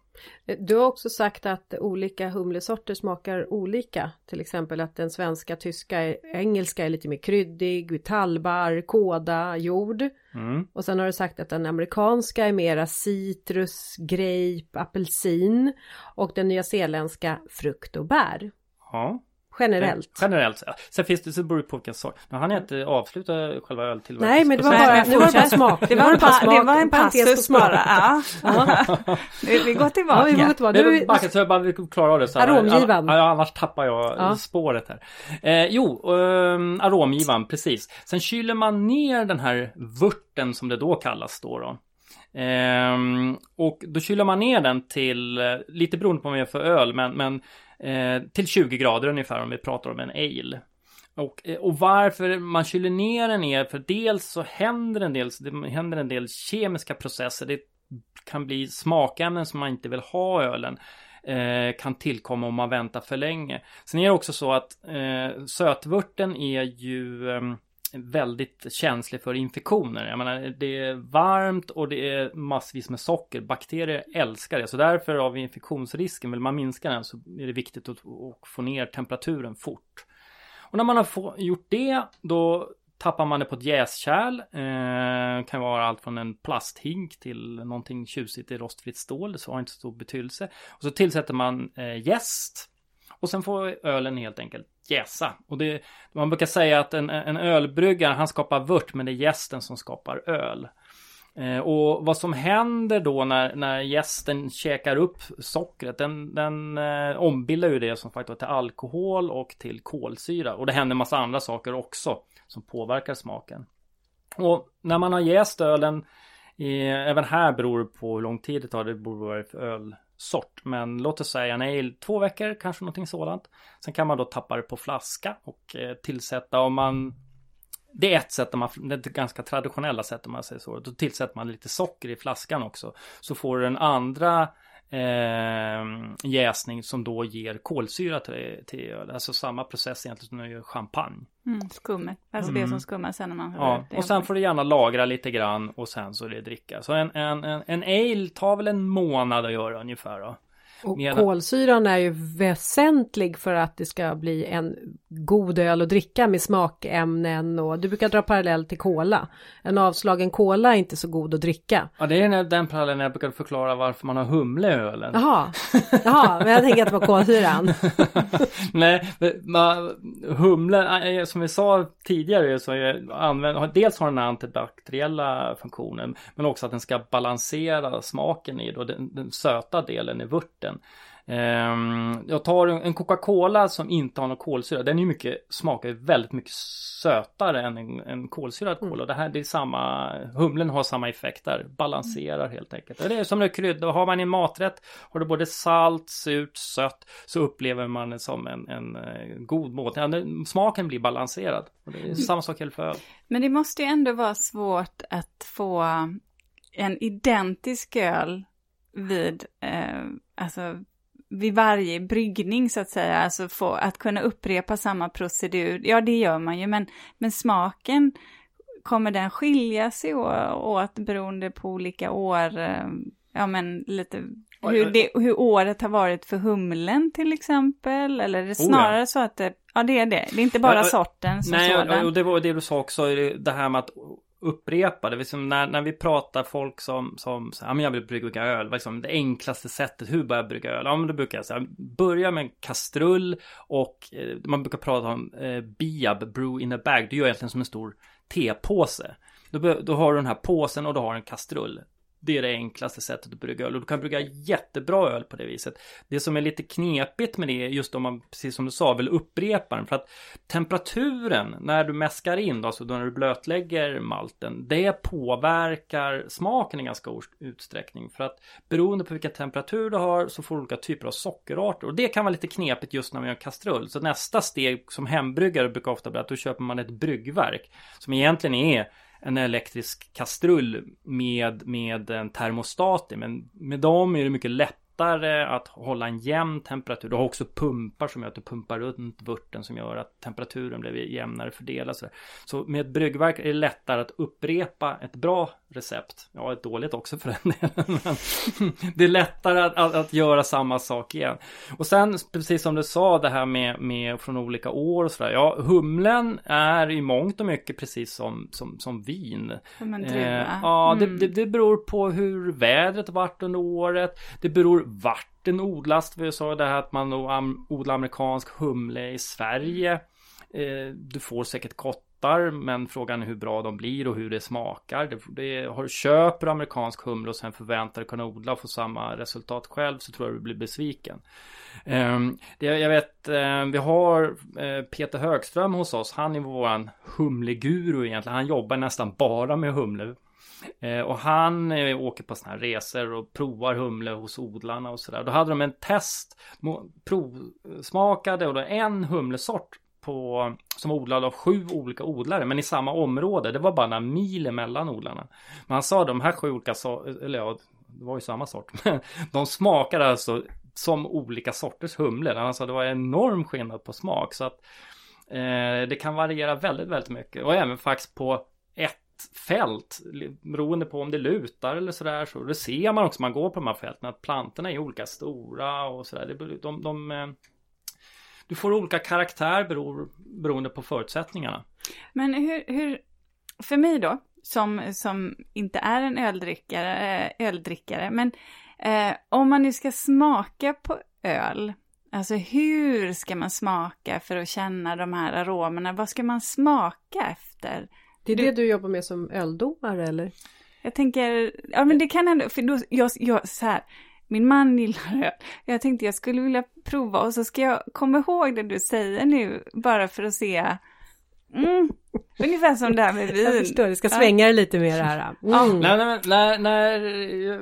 Du har också sagt att olika humlesorter smakar olika. Till exempel att den svenska, tyska, engelska är lite mer kryddig, tallbar, kåda, jord. Mm. Och sen har du sagt att den amerikanska är mera citrus, grape, apelsin och den nyzeeländska frukt och bär. Ja. Generellt. Generellt. Sen finns det, så beror det på vilken sort. Men han inte avsluta själva öltillverkningen. Nej, men det var bara, det var bara smak. Det var, bara, smak. Det var en passus bara. Ja. vi går tillbaka. Ja, vi går tillbaka. Nu, backa, så jag bara vill klara av det. Så aromgivan. Ja, annars tappar jag ja. spåret här. Eh, jo, um, aromgivan, precis. Sen kyler man ner den här vörten som det då kallas då. då. Ehm, och då kyler man ner den till, eh, lite beroende på vad man gör för öl, men, men Eh, till 20 grader ungefär om vi pratar om en ale. Och, eh, och varför man kyler ner den är för dels så händer en del, det händer en del kemiska processer. Det kan bli smakämnen som man inte vill ha i ölen eh, kan tillkomma om man väntar för länge. Sen är det också så att eh, sötvörten är ju eh, väldigt känslig för infektioner. Jag menar, det är varmt och det är massvis med socker. Bakterier älskar det. Så därför av infektionsrisken, vill man minska den så är det viktigt att, att få ner temperaturen fort. Och när man har få, gjort det, då tappar man det på ett jäskärl. Eh, kan vara allt från en plasthink till någonting tjusigt i rostfritt stål. Det har inte så stor betydelse. Och så tillsätter man eh, jäst. Och sen får ölen helt enkelt jäsa. Och det, man brukar säga att en, en ölbryggare han skapar vört men det är jästen som skapar öl. Eh, och vad som händer då när, när gästen käkar upp sockret, den, den eh, ombildar ju det som faktor till alkohol och till kolsyra. Och det händer massa andra saker också som påverkar smaken. Och när man har jäst ölen, eh, även här beror det på hur lång tid det tar, det beror på vad det är för sort Men låt oss säga en ale två veckor, kanske någonting sådant. Sen kan man då tappa det på flaska och eh, tillsätta om man det är ett sätt, man, det är ganska traditionella sätt om man säger så. Då tillsätter man lite socker i flaskan också. Så får du den andra eh, jäsning som då ger kolsyra till, till öl. Alltså samma process egentligen som när du gör champagne. Mm, skummet, alltså mm. det som skummar sen när man Ja, och sen får du gärna lagra lite grann och sen så är det dricka. Så en, en, en, en ale tar väl en månad att göra ungefär då. Och Medan... kolsyran är ju väsentlig för att det ska bli en god öl att dricka med smakämnen och du brukar dra parallell till cola. En avslagen cola är inte så god att dricka. Ja, det är den parallellen jag brukar förklara varför man har humle i ölen. Jaha, Jaha men jag tänker att det var kolsyran. Nej, men, humle, eh, som vi sa tidigare så är, använd, dels har den antibakteriella funktionen men också att den ska balansera smaken i då, den, den söta delen i vörten den. Ehm, jag tar en Coca-Cola som inte har någon kolsyra. Den är mycket, smakar väldigt mycket sötare än en, en kolsyrad mm. cola. Det här det är samma, humlen har samma effekt där. Balanserar helt enkelt. Det är som en krydda. Har man en maträtt, har du både salt, surt, sött, så upplever man det som en, en, eh, god måltid. Smaken blir balanserad. Det är samma sak för öl. Men det måste ju ändå vara svårt att få en identisk öl vid, eh, alltså vid varje bryggning så att säga, alltså få, att kunna upprepa samma procedur, ja det gör man ju, men, men smaken, kommer den skilja sig åt beroende på olika år, eh, ja men lite hur, det, hur året har varit för humlen till exempel, eller är det snarare oh ja. så att det, ja det är det, det är inte bara sorten som Nej, sådan. och det var det du sa också, det här med att upprepa det. Liksom när, när vi pratar folk som, som ja men jag vill brygga öl, liksom det enklaste sättet, hur börjar jag brygga öl? Ja men då brukar jag säga, börja med en kastrull och eh, man brukar prata om eh, Biab, brew in a bag. Du gör egentligen som en stor tepåse. Då, då har du den här påsen och du har en kastrull. Det är det enklaste sättet att brygga öl och du kan brygga jättebra öl på det viset. Det som är lite knepigt med det är just om man, precis som du sa, vill upprepa den. För att temperaturen när du mäskar in, alltså då när du blötlägger malten, det påverkar smaken i ganska stor utsträckning. För att beroende på vilka temperatur du har så får du olika typer av sockerarter. Och det kan vara lite knepigt just när man gör en kastrull. Så nästa steg som hembryggare brukar ofta bli att då köper man ett bryggverk. Som egentligen är en elektrisk kastrull med, med en termostat i. Men med dem är det mycket lättare att hålla en jämn temperatur. Du har också pumpar som gör att du pumpar runt vörten som gör att temperaturen blir jämnare fördelad. Så, så med ett bryggverk är det lättare att upprepa ett bra recept. Ja, ett dåligt också för den delen. Det är lättare att, att, att, göra samma sak igen. Och sen, precis som du sa, det här med, med från olika år och sådär. Ja, humlen är i mångt och mycket precis som, som, som vin. Som en druva. Eh, ja, mm. det, det, det beror på hur vädret varit under året. Det beror vart den odlas. Vi sa det här att man odlar amerikansk humle i Sverige. Eh, du får säkert kott fattar men frågan är hur bra de blir och hur det smakar. Det, det, har du köper amerikansk humle och sen förväntar dig kunna odla och få samma resultat själv så tror jag du blir besviken. Um, det, jag vet, um, vi har uh, Peter Högström hos oss. Han är våran humleguru egentligen. Han jobbar nästan bara med humle. Eh, och han eh, åker på sådana här resor och provar humle hos odlarna och sådär. Då hade de en test, provsmakade och då en humlesort på, som odlad av sju olika odlare, men i samma område. Det var bara några mil emellan odlarna. Men han sa de här sju olika, eller ja, det var ju samma sort. Men de smakar alltså som olika sorters humlor. Alltså det var enorm skillnad på smak. Så att eh, det kan variera väldigt, väldigt mycket. Och även faktiskt på ett fält. Beroende på om det lutar eller sådär. Så det ser man också när man går på de här fälten. Att plantorna är olika stora och sådär. De, de, de, du får olika karaktär beror, beroende på förutsättningarna. Men hur, hur för mig då, som, som inte är en öldrickare, eh, öldrickare men eh, om man nu ska smaka på öl, alltså hur ska man smaka för att känna de här aromerna? Vad ska man smaka efter? Det är det du jobbar med som öldomare eller? Jag tänker, ja men det kan ändå, för då, jag, jag så här, min man gillar öl. Jag tänkte jag skulle vilja prova och så ska jag komma ihåg det du säger nu bara för att se Mm. Ungefär som det här med vin. Jag förstår, det ska svänga ja. lite mer här. Mm. Nej, nej, när, när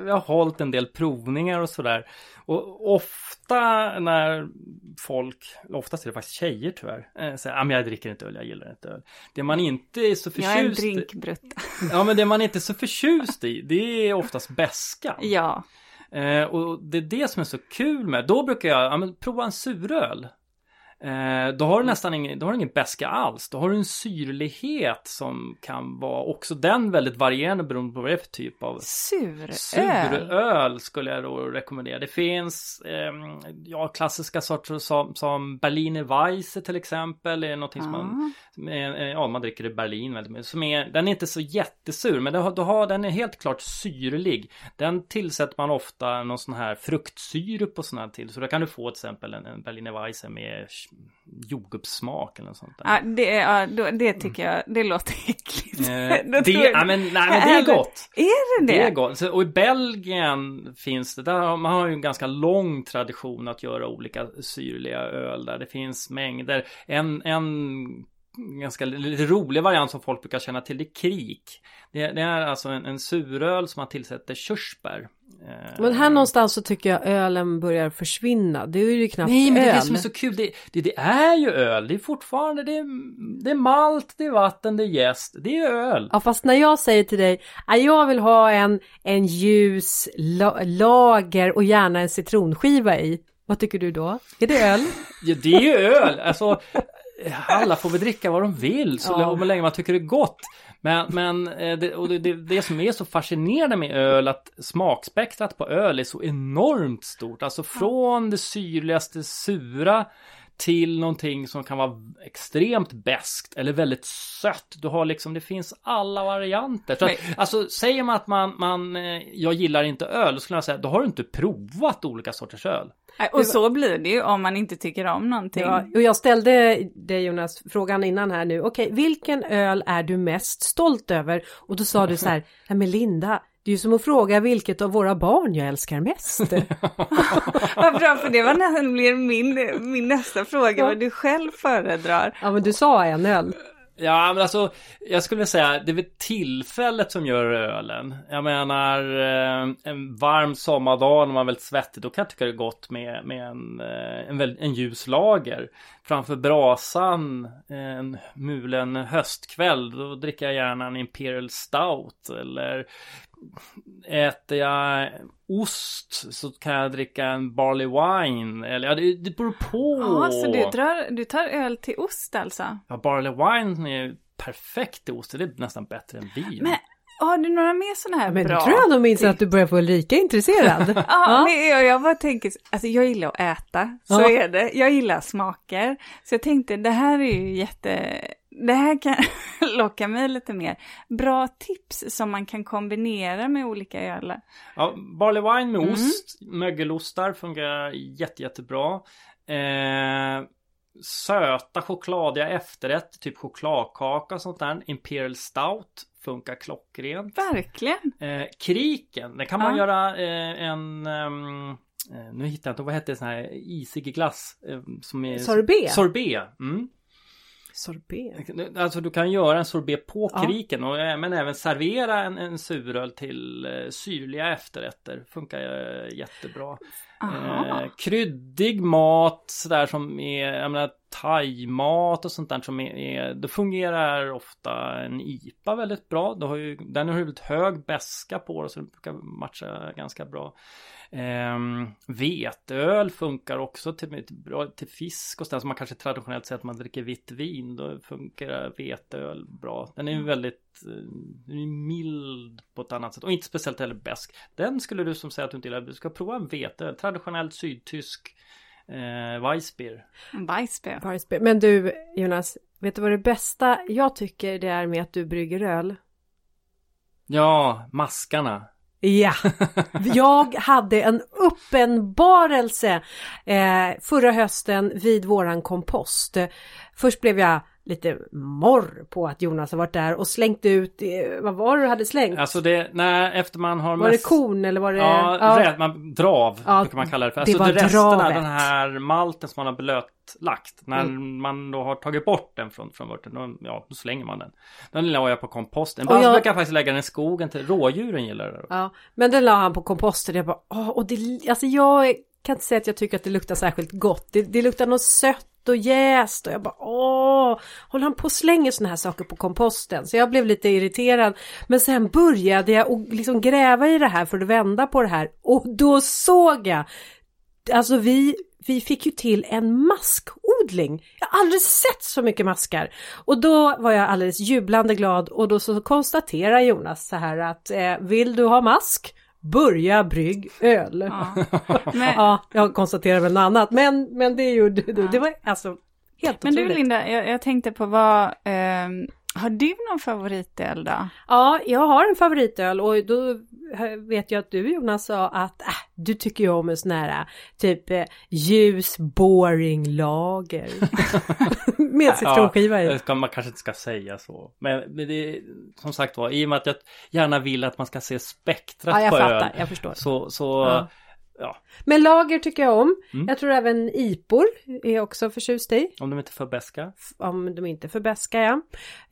jag har hållit en del provningar och sådär. Och ofta när folk, oftast är det faktiskt tjejer tyvärr, äh, säger att jag dricker inte öl, jag gillar inte öl. Det man inte är så förtjust i. Jag är en drinkbrutta. Ja, men det man inte är så förtjust i, det är oftast bäskan. Ja. Eh, och det är det som är så kul med, då brukar jag, ja, men prova en suröl. Eh, då har du nästan ingen, då har du ingen bäska alls. Då har du en syrlighet som kan vara också den väldigt varierande beroende på vad det är för typ av suröl. Suröl skulle jag då rekommendera. Det finns eh, ja, klassiska sorter som, som Berliner Weisse till exempel. Är någonting som man, eh, ja, man dricker i Berlin väldigt mycket. Som är, den är inte så jättesur men då har, den är helt klart syrlig. Den tillsätter man ofta någon sån här fruktsyrup och sånt här till. Så då kan du få till exempel en, en Berliner Weisse med jordgubbssmak eller något sånt där. Ja, det, ja, det tycker jag, det låter äckligt. Eh, det, ja, men, nej, men det är gott. Är det det? Det är gott. Och i Belgien finns det, där man har ju en ganska lång tradition att göra olika syrliga öl där. Det finns mängder. En, en ganska lite rolig variant som folk brukar känna till det är krik. Det, det är alltså en, en suröl som man tillsätter körsbär. Eh, men här någonstans så tycker jag ölen börjar försvinna. Det är ju knappt Nej, men det är det som är så kul. Det, det, det, är ju öl. Det är fortfarande det är, det är malt, det är vatten, det är jäst. Det är öl. Ja, fast när jag säger till dig att jag vill ha en, en ljus la, lager och gärna en citronskiva i. Vad tycker du då? Är det öl? Ja, det är ju öl. Alltså, alla får väl dricka vad de vill så ja. länge man tycker det är gott. Men, men eh, det, och det, det, det som är så fascinerande med öl att smakspektrat på öl är så enormt stort. Alltså från det syrligaste sura till någonting som kan vara extremt bäst eller väldigt sött. Du har liksom, det finns alla varianter. Så att, alltså säger man att man, man, eh, jag gillar inte öl, då skulle jag säga, då har du inte provat olika sorters öl. Och så blir det ju om man inte tycker om någonting. Ja, och jag ställde dig Jonas frågan innan här nu. Okej, vilken öl är du mest stolt över? Och då sa du så här, nej men Linda, det är ju som att fråga vilket av våra barn jag älskar mest. Vad bra, för det var nämligen min, min nästa fråga, vad du själv föredrar. Ja, men du sa en öl. Ja men alltså Jag skulle säga det är väl tillfället som gör ölen Jag menar eh, En varm sommardag när man är väldigt svettig Då kan jag tycka det är gott med, med en, eh, en, en ljus lager Framför brasan En mulen höstkväll Då dricker jag gärna en Imperial Stout Eller Äter jag ost så kan jag dricka en barley wine. Eller ja, det, det beror på. Ja, så du, drar, du tar öl till ost alltså? Ja, barley wine är perfekt till ost. Det är nästan bättre än vin. Men har du några mer sådana här men bra? Men tror jag nog minns att du börjar få lika intresserad. ja, ja. Men jag, jag bara tänker, alltså jag gillar att äta, så ja. är det. Jag gillar smaker. Så jag tänkte, det här är ju jätte det här kan locka mig lite mer. Bra tips som man kan kombinera med olika öl. Ja, barley wine med mm. ost, mögelostar fungerar jätte, jättebra. Eh, söta chokladiga efterrätt, typ chokladkaka och sånt där. Imperial stout funkar klockrent. Verkligen. Eh, kriken, det kan man ja. göra eh, en um, nu hittar jag inte, vad heter det sån här isig glass? Eh, som är sorbet. Sorbet. Mm. Sorbet? Alltså du kan göra en sorbet på ja. kriken och, men även servera en, en suröl till eh, syrliga efterrätter. Funkar eh, jättebra. Eh, kryddig mat sådär som är, jag menar thaimat och sånt där som är, är det fungerar ofta en IPA väldigt bra. Det har ju, den har ju väldigt hög beska på det så det brukar matcha ganska bra. Ehm, veteöl funkar också till, till, till fisk och sådär som man kanske traditionellt sett man dricker vitt vin. Då funkar veteöl bra. Den är ju väldigt eh, mild på ett annat sätt och inte speciellt heller besk. Den skulle du som säger att du inte gillar, du ska prova en veteöl. Traditionellt sydtysk eh, Weissbier. Weissbier. Weissbier. Men du Jonas, vet du vad det bästa jag tycker det är med att du brygger öl? Ja, maskarna. Ja, jag hade en uppenbarelse eh, förra hösten vid våran kompost. Först blev jag lite morr på att Jonas har varit där och slängt ut, eh, vad var det du hade slängt? Alltså det, nej efter man har Var mest... det korn eller var det? Ja, ja. Rätt, man, drav ja, brukar man kalla det för. Alltså det var dravet. den här malten som man har blötlagt. När mm. man då har tagit bort den från, från vörten, då, ja då slänger man den. Den la jag på komposten. Ibland jag... brukar jag faktiskt lägga den i skogen till rådjuren gillar det. Ja, men den la han på komposten. Jag bara, åh, och det, alltså jag kan inte säga att jag tycker att det luktar särskilt gott. Det, det luktar något sött och jäst och jag bara åh, håller han på och slänger sådana här saker på komposten? Så jag blev lite irriterad. Men sen började jag och liksom gräva i det här för att vända på det här och då såg jag Alltså vi, vi fick ju till en maskodling. Jag har aldrig sett så mycket maskar. Och då var jag alldeles jublande glad och då så konstaterar Jonas så här att eh, vill du ha mask? Börja brygg öl. Ja, men... ja jag konstaterar väl något annat. Men, men det gjorde du. Ja. Det var alltså helt Men otroligt. du Linda, jag, jag tänkte på vad, eh, har du någon favoritöl då? Ja, jag har en favoritöl och då vet jag att du Jonas sa att äh, du tycker ju om en sån här typ eh, ljus boring lager. med citronskiva. Ja, ska, man kanske inte ska säga så. Men, men det är som sagt var, i och med att jag gärna vill att man ska se spektrat ja, jag på fattar, öl. Jag förstår. Så, så ja. Ja. Men lager tycker jag om. Mm. Jag tror även IPor är jag också förtjust i. Om de inte är för beska. Om de inte är för beska ja.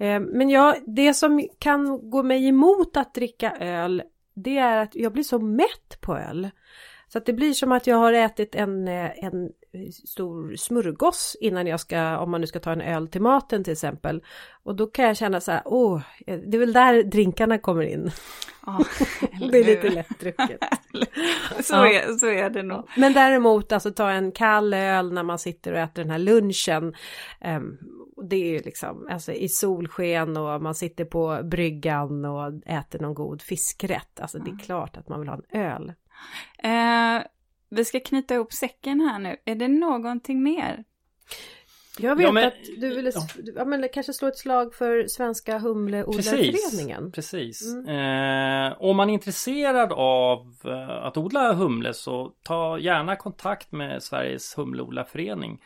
Eh, men jag, det som kan gå mig emot att dricka öl det är att jag blir så mätt på öl. Så att det blir som att jag har ätit en, eh, en stor smörgås innan jag ska, om man nu ska ta en öl till maten till exempel. Och då kan jag känna så här, åh, det är väl där drinkarna kommer in. Ja, det är lite lättdrucket. så, ja. är, så är det nog. Men däremot alltså ta en kall öl när man sitter och äter den här lunchen. Um, det är ju liksom alltså i solsken och man sitter på bryggan och äter någon god fiskrätt. Alltså det är klart att man vill ha en öl. Eh, vi ska knyta ihop säcken här nu. Är det någonting mer? Jag vet ja, men, att du ville ja. men kanske slå ett slag för Svenska Humleodlarföreningen. Precis. precis. Mm. Eh, om man är intresserad av eh, att odla humle så ta gärna kontakt med Sveriges Humleodlarförening.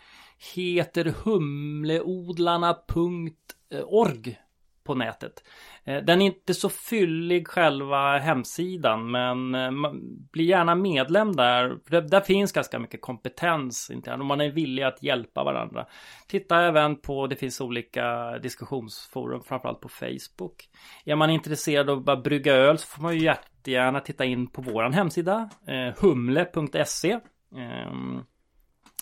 Heter humleodlarna.org på nätet. Eh, den är inte så fyllig själva hemsidan men eh, bli gärna medlem där. För där finns ganska mycket kompetens internt och man är villig att hjälpa varandra. Titta även på, det finns olika diskussionsforum framförallt på Facebook. Är man intresserad av att brygga öl så får man ju jättegärna titta in på våran hemsida eh, humle.se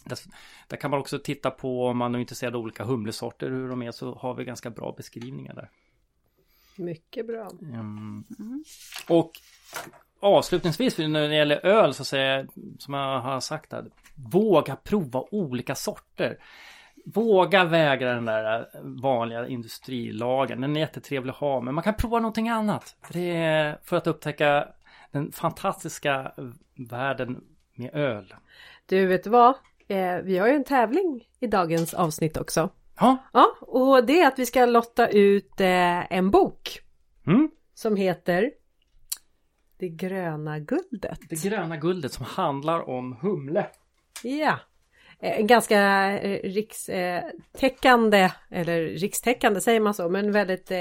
där, där, kan man också titta på om man är intresserad av olika humlesorter hur de är så har vi ganska bra beskrivningar där. Mycket bra. Mm. Mm. Och avslutningsvis när det gäller öl så säger jag som jag har sagt här. Våga prova olika sorter. Våga vägra den där vanliga industrilagen. Den är jättetrevlig att ha men man kan prova någonting annat. Det är för att upptäcka den fantastiska världen med öl. Du vet vad? Eh, vi har ju en tävling i dagens avsnitt också. Ja. Ja, och det är att vi ska lotta ut eh, en bok. Mm. Som heter Det gröna guldet. Det gröna guldet som handlar om humle. Ja. Eh, ganska eh, rikstäckande, eh, eller rikstäckande säger man så, men väldigt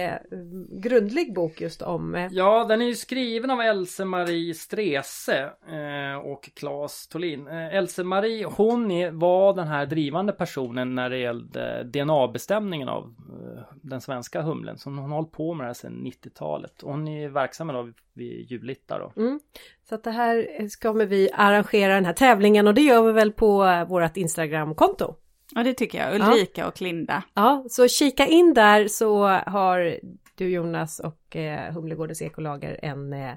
grundlig bok just om... Ja, den är ju skriven av Else-Marie Strese och Claes Tolin. Else-Marie, hon var den här drivande personen när det gällde DNA-bestämningen av den svenska humlen. Så hon har hållit på med det här sedan 90-talet. Hon är verksam idag vid Julita då. Mm. Så att det här ska vi arrangera den här tävlingen och det gör vi väl på vårt Instagramkonto. Ja, det tycker jag. Ulrika ja. och Linda. Ja, så kika in där så har du Jonas och eh, Humlegårdens ekolager en eh,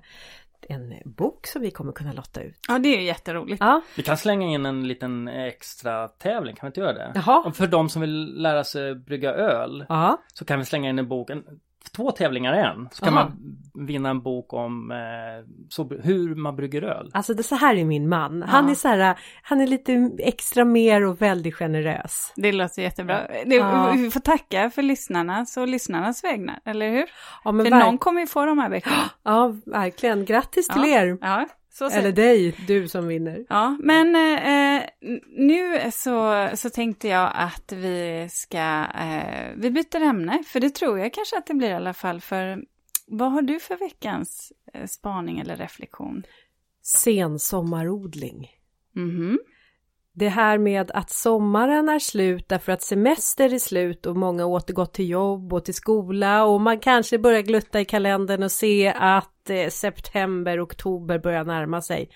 en bok som vi kommer kunna lotta ut. Ja, det är jätteroligt. Ja. Vi kan slänga in en liten extra tävling, kan vi inte göra det? Jaha. För de som vill lära sig brygga öl Ja. så kan vi slänga in en bok, en, två tävlingar i en. Så kan Aha. man vinna en bok om eh, så, hur man brygger öl. Alltså det så här är min man. Han Ja. är så här, han är lite extra mer och väldigt generös. Det låter jättebra. Det, Ja. Vi får tacka för lyssnarnas och lyssnarnas vägnar, eller hur? Ja, men För verk- någon kommer ju få de här böckerna. ja verkligen. Grattis till Ja. er! Så Eller dig, du som vinner. Ja, men eh, nu så, så tänkte jag att vi ska, eh, vi byter ämne, för det tror jag kanske att det blir i alla fall, för vad har du för veckans eh, spaning eller reflektion? Sensommarodling. Mhm. Det här med att sommaren är slut därför att semester är slut och många återgått till jobb och till skola och man kanske börjar glutta i kalendern och se att eh, september, oktober börjar närma sig.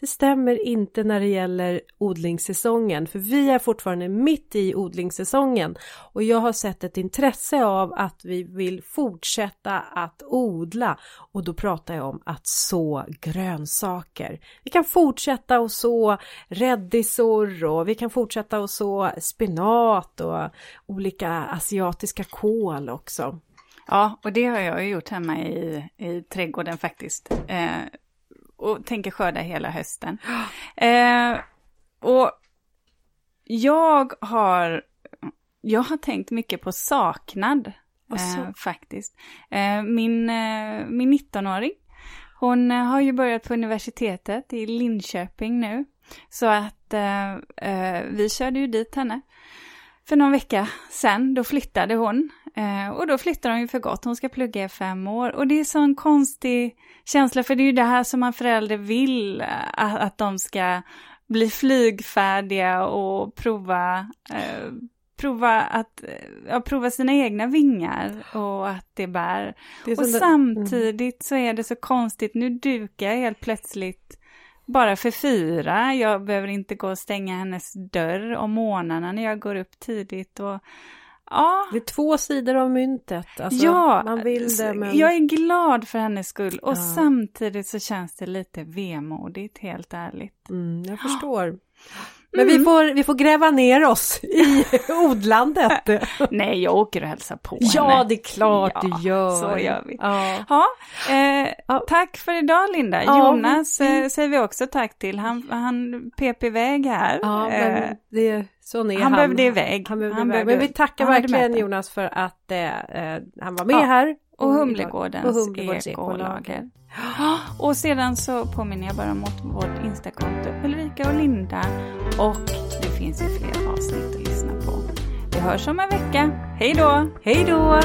Det stämmer inte när det gäller odlingssäsongen för vi är fortfarande mitt i odlingssäsongen och jag har sett ett intresse av att vi vill fortsätta att odla och då pratar jag om att så grönsaker. Vi kan fortsätta att så räddisor och vi kan fortsätta att så spenat och olika asiatiska kål också. Ja, och det har jag ju gjort hemma i, i trädgården faktiskt. Eh, och tänker skörda hela hösten. Eh, och jag har, jag har tänkt mycket på saknad. Eh, faktiskt. Eh, min, eh, min 19-åring, hon eh, har ju börjat på universitetet i Linköping nu. Så att vi körde ju dit henne för någon vecka sedan. Då flyttade hon. Eh, och då flyttar hon ju för gott. Hon ska plugga i fem år. Och det är så en konstig känsla, för det är ju det här som man förälder vill. eh, Att, att de ska bli flygfärdiga och prova, eh, prova, att, ja, prova sina egna vingar och att det bär. Det Och samtidigt så är det så konstigt, nu dukar jag helt plötsligt bara för fyra. Jag behöver inte gå och stänga hennes dörr om morgnarna när jag går upp tidigt. Och, ja, Det är två sidor av myntet. Alltså, ja, man vill det men... jag är glad för hennes skull och Ja. samtidigt så känns det lite vemodigt, helt ärligt. Mm, jag förstår. Men vi, får, vi får gräva ner oss i odlandet. Nej, jag åker och hälsar på ja, henne. det är klart Ja, du gör. så gör vi. Ja. Ja, eh, tack för idag Linda. Ja, Jonas eh, säger vi också tack till. Han, han pep iväg här. Ja, Eh, men det, sån är han han. behövde iväg. Han behövde Han iväg. behövde- Men vi tackar verkligen. Jonas för att eh, eh, han var med här. Och Humlegårdens, och Humlegårdens ekolager. Och sedan så påminner jag bara om vårt Instakonto Ulrika och Linda. Och det finns ju fler avsnitt att lyssna på. Vi hörs om en vecka. Hej då! Hej då!